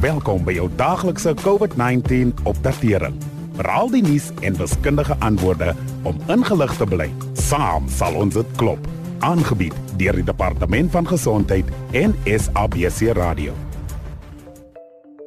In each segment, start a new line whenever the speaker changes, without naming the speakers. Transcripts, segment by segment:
Welkom by jou daaglikse COVID-19 opdatering. Raal die nuus en wiskundige antwoorde om ingelig te bly. Saam sal ons dit klop. Aangebied deur die Departement van Gesondheid en SABC Radio.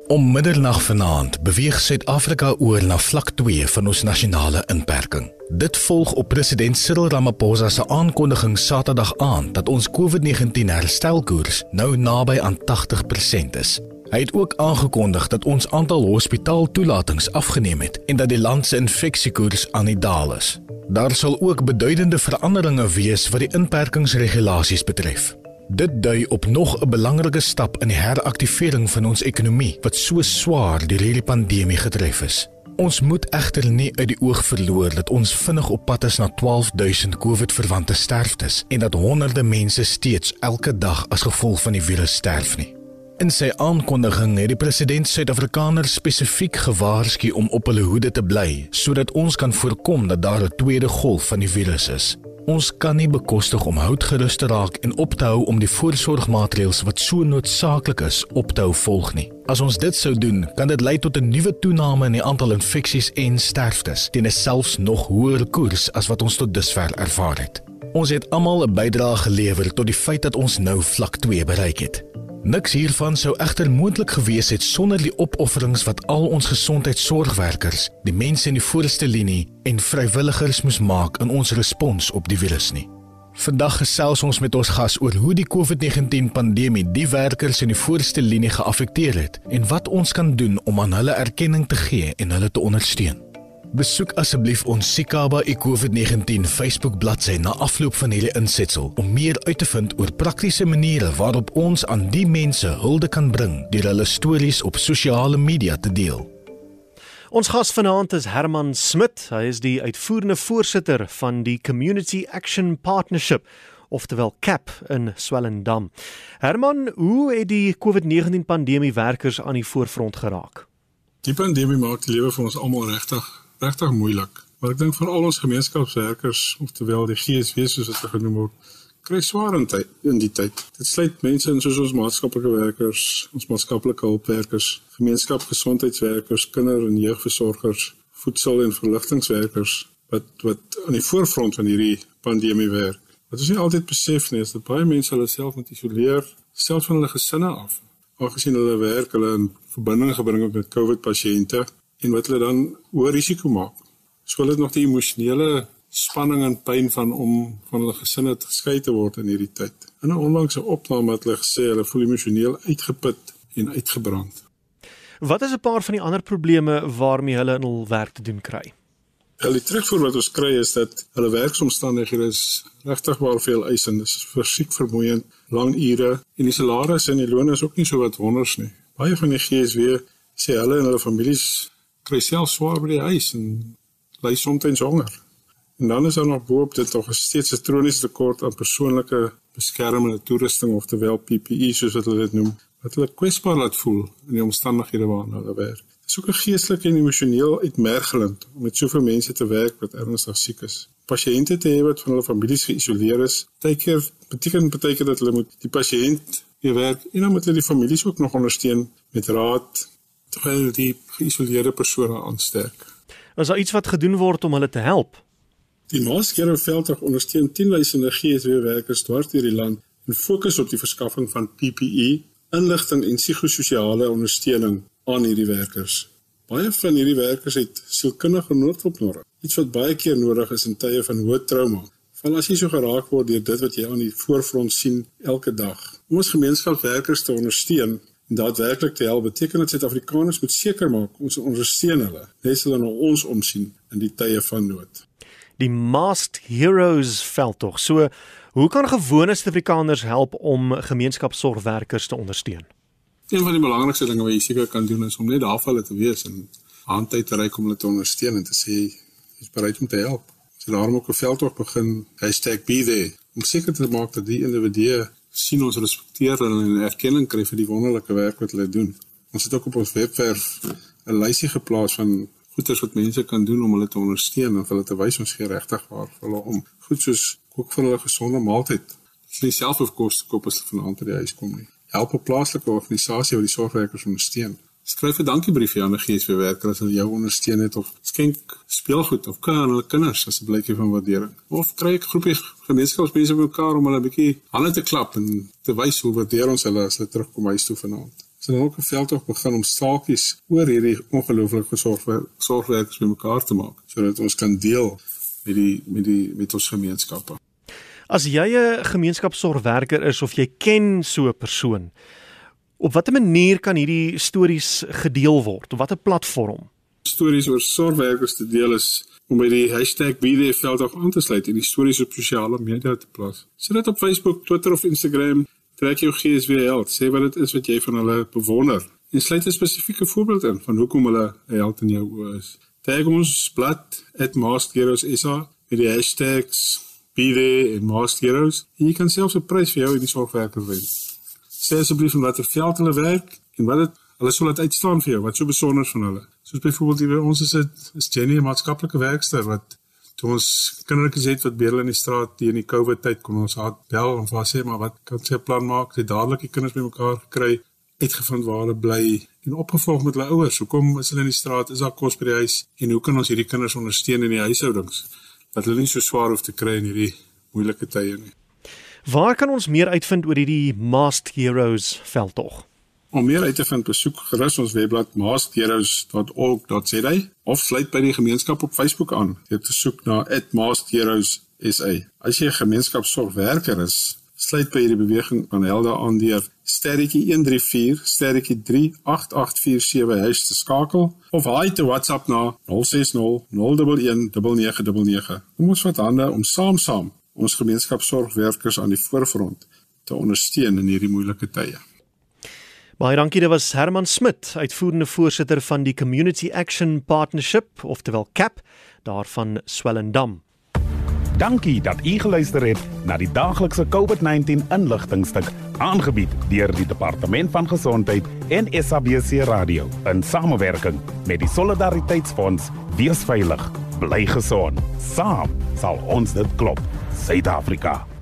Om middernag vanaand beweeg Suid-Afrika oor na vlak 2 van ons nasionale inperking. Dit volg op president Cyril Ramaphosa se aankondiging Saterdag aan dat ons COVID-19 herstelkoers nou naby aan 80% is. Hy het ook aangekondig dat ons aantal hospitaaltoelatings afgeneem het en dat die land se infeksiekoers aan die daal is. Daar sal ook beduidende veranderinge wees wat die inperkingsregulasies betref. Dit dui op nog 'n belangrike stap in die heraktivering van ons ekonomie wat so swaar deur hierdie pandemie getref is. Ons moet egter nie uit die oog verloor dat ons vinnig op pad is na 12000 COVID-verwante sterftes en dat honderde mense steeds elke dag as gevolg van die virus sterf nie. In sy aankondiging het die president Suid-Afrikaners spesifiek gewaarsku om op hulle hoede te bly sodat ons kan voorkom dat daar 'n tweede golf van die virus is. Ons kan nie bekostig om houtgerus te raak en op te hou om die voorsorgmaatreëls wat so noodsaaklik is op te hou volg nie. As ons dit sou doen, kan dit lei tot 'n nuwe toename in die aantal infeksies en sterftes, teen 'n selfs nog hoër koers as wat ons tot dusver ervaar het. Ons het almal 'n bydrae gelewer tot die feit dat ons nou vlak 2 bereik het. Niks hiervan sou egter moontlik gewees het sonder die opofferings wat al ons gesondheidsorgwerkers, die mense in die voorste linie en vrywilligers moes maak in ons respons op die virus nie. Vandag gesels ons met ons gas oor hoe die COVID-19 pandemie die werkers in die voorste linie geaffekteer het en wat ons kan doen om aan hulle erkenning te gee en hulle te ondersteun. Besoek asseblief ons Sikaba COVID-19 Facebook bladsy na afloop van hierdie insetsel om meer uit te vind oor praktiese maniere waarop ons aan die mense hulde kan bring deur hulle stories op sosiale media te deel.
Ons gas vanaand is Herman Smit. Hy is die uitvoerende voorsitter van die Community Action Partnership oftewel CAP in Swellendam. Herman, hoe het die COVID-19 pandemie werkers aan die voorfront geraak?
Die pandemie maak die lewe vir ons almal regtig regtig moeilik. Maar ek dink vir al ons gemeenskapswerkers, oftewel die GSW soos dit genoem word, kry swaar in tyd in die tyd. Dit sluit mense in soos ons maatskaplike werkers, ons maatskaplike hulpwerkers, gemeenskapsgesondheidswerkers, kinder- en jeugversorgers, voedsel- en verligtingwerkers wat wat aan die voorfront van hierdie pandemie werk. Wat ons nie altyd besef nie, is dat baie mense hulle self moet isoleer, selfs van hulle gesinne af. Aangesien hulle werk, hulle in verbinding gebring het met COVID-pasiënte en wat hulle dan hoë risiko maak. So hulle het nog die emosionele spanning en pyn van om van hulle gesinne te geskei te word in hierdie tyd. In 'n onlangse opname het hulle gesê hulle voel emosioneel uitgeput en uitgebrand.
Wat is 'n paar van die ander probleme waarmee hulle in hul werk te doen kry?
Hulle terugvoer wat ons kry is dat hulle werksomstandighede is regtig baie veel eisend. Dit is fisiek vermoeiend, lang ure en die salarisse en die loon is ook nie so wat wonders nie. Baie van die GSW sê hulle en hulle families kry self swaar by die huis en ly soms honger. En dan is daar nog boop dit nog steeds 'n kroniese tekort aan persoonlike beskermende toerusting of terwyl PPE soos wat hulle dit noem, wat hulle kwesbaar laat voel in die omstandighede waarin hulle werk. Dit is ook 'n geestelike en emosioneel uitmergelend om met soveel mense te werk wat ernstig siek is. Pasiënte te hê wat van hulle families geïsoleer is, partykeer beteken partykeer dat hulle moet die pasiënt weer werk en dan moet hulle die families ook nog ondersteun met raad, terwyl die geïsoleerde persone aansteek.
Is daar iets wat gedoen word om hulle te help?
Die Maaskere veldtog ondersteun tienduisende GSW werkers dwars deur die land en fokus op die verskaffing van PPE, inligting en psigososiale ondersteuning aan hierdie werkers. Baie van hierdie werkers het sielkundige noodhulp nodig, iets wat baie keer nodig is in tye van hoë trauma. Val as jy so geraak word deur dit wat jy aan die voorfront sien elke dag. Om ons gemeenskapswerkers te ondersteun, en daadwerklik te help beteken dat Suid-Afrikaners moet seker maak ons ondersteun hulle net so dan ons omsien in die tye van nood.
Die Masked Heroes veldtog. So, hoe kan gewone Suid-Afrikaners help om gemeenskapssorgwerkers te ondersteun?
Een van die belangrikste dinge wat jy seker kan doen is om net daar vir hulle te wees en handheid te reik om hulle te ondersteun en te sê jy's bereid om te help. So daarom ook 'n veldtog begin #BeThere om seker te maak dat die individue sien ons respekteer hulle en erkenning kry vir die wonderlike werk wat hulle doen. Ons het ook op ons webwerf 'n lysie geplaas van goeders wat mense kan doen om hulle te ondersteun en hulle te wys ons gee regtig waar vir hulle om. Goed soos kook vir hulle gesonde maaltyd. Hulle self of kos koop as hulle vanaand by die huis kom nie. help 'n plaaslike organisasie wat die sorgwerkers ondersteun. Skryf 'n dankiebriefie aan 'n GSW werker as hulle jou ondersteun het of skenk speelgoed of kan aan hulle kinders as 'n blykie van waardering. Of kry 'n groepie gemeenskapsmense bymekaar om hulle 'n bietjie hande te klap en te wys hoe waardeer ons hulle as hulle terugkom huis toe vanaand. Ons het ook 'n veldtog begin om staakies oor hierdie ongelooflike sorgwerk sorgwerkers bymekaar te maak sodat ons kan deel met die met die met ons gemeenskappe.
As jy 'n gemeenskapsorgwerker is of jy ken so 'n persoon, Op watter manier kan hierdie stories gedeel word? Op watter platform?
Stories oor sorgwerkers te deel is om by die #BeThereVeld af aan te sluit en die stories op sosiale media te plaas. Sit dit op Facebook, Twitter of Instagram, trek jou GSW held, sê wat dit is wat jy van hulle bewonder en sluit 'n spesifieke voorbeeld in van hoekom hulle 'n held in jou oë is. Tag ons blad @maskheroes.sa met die hashtags BeThere en maskheroes. Jy kan selfs 'n prys vir jou en die sorgwerker wen sê asseblief in watter veld hulle werk en wat dit hulle sal dit uitstaan vir jou wat so besonder van hulle. Soos byvoorbeeld hier by ons is dit is Jenny 'n maatskaplike werkster wat toe ons kindertjies het wat beerle in die straat teen die COVID tyd kon ons haar bel en vir sê maar wat kan sy plan maak? Sy dadelik die kinders bymekaar gekry, uitgevind waar hulle bly en opgevolg met hulle ouers. Hoekom is hulle in die straat? Is daar kos by die huis? En hoe kan ons hierdie kinders ondersteun in die huishoudings dat hulle nie so swaar hoef te kry in hierdie moeilike tye nie?
Waar kan ons meer uitvind oor hierdie Masked Heroes veldtog?
Om meer uit te vind, besoek gerus ons webblad maskedheroes.org.za of sluit by die gemeenskap op Facebook aan deur te soek na @maskedheroes.sa. As jy 'n gemeenskapsorgwerker is, sluit by hierdie beweging van helde aan deur sterretjie 134 sterretjie 38847 hash te skakel of hy te WhatsApp na 060 011 9999. Kom ons vat hande om saam saam ons gemeenskapsorgwerkers aan die voorfront te ondersteun in hierdie moeilike tye.
Baie dankie, dit was Herman Smit, uitvoerende voorsitter van die Community Action Partnership, oftewel CAP, daarvan Swellendam.
Dankie dat u geluister het na die daaglikse COVID-19 inligtingstuk aangebied deur die Departement van Gesondheid en SABC Radio in samewerking met die Solidariteitsfonds. Wees veilig, bly gesond. Saam sal ons dit klop. Suid-Afrika.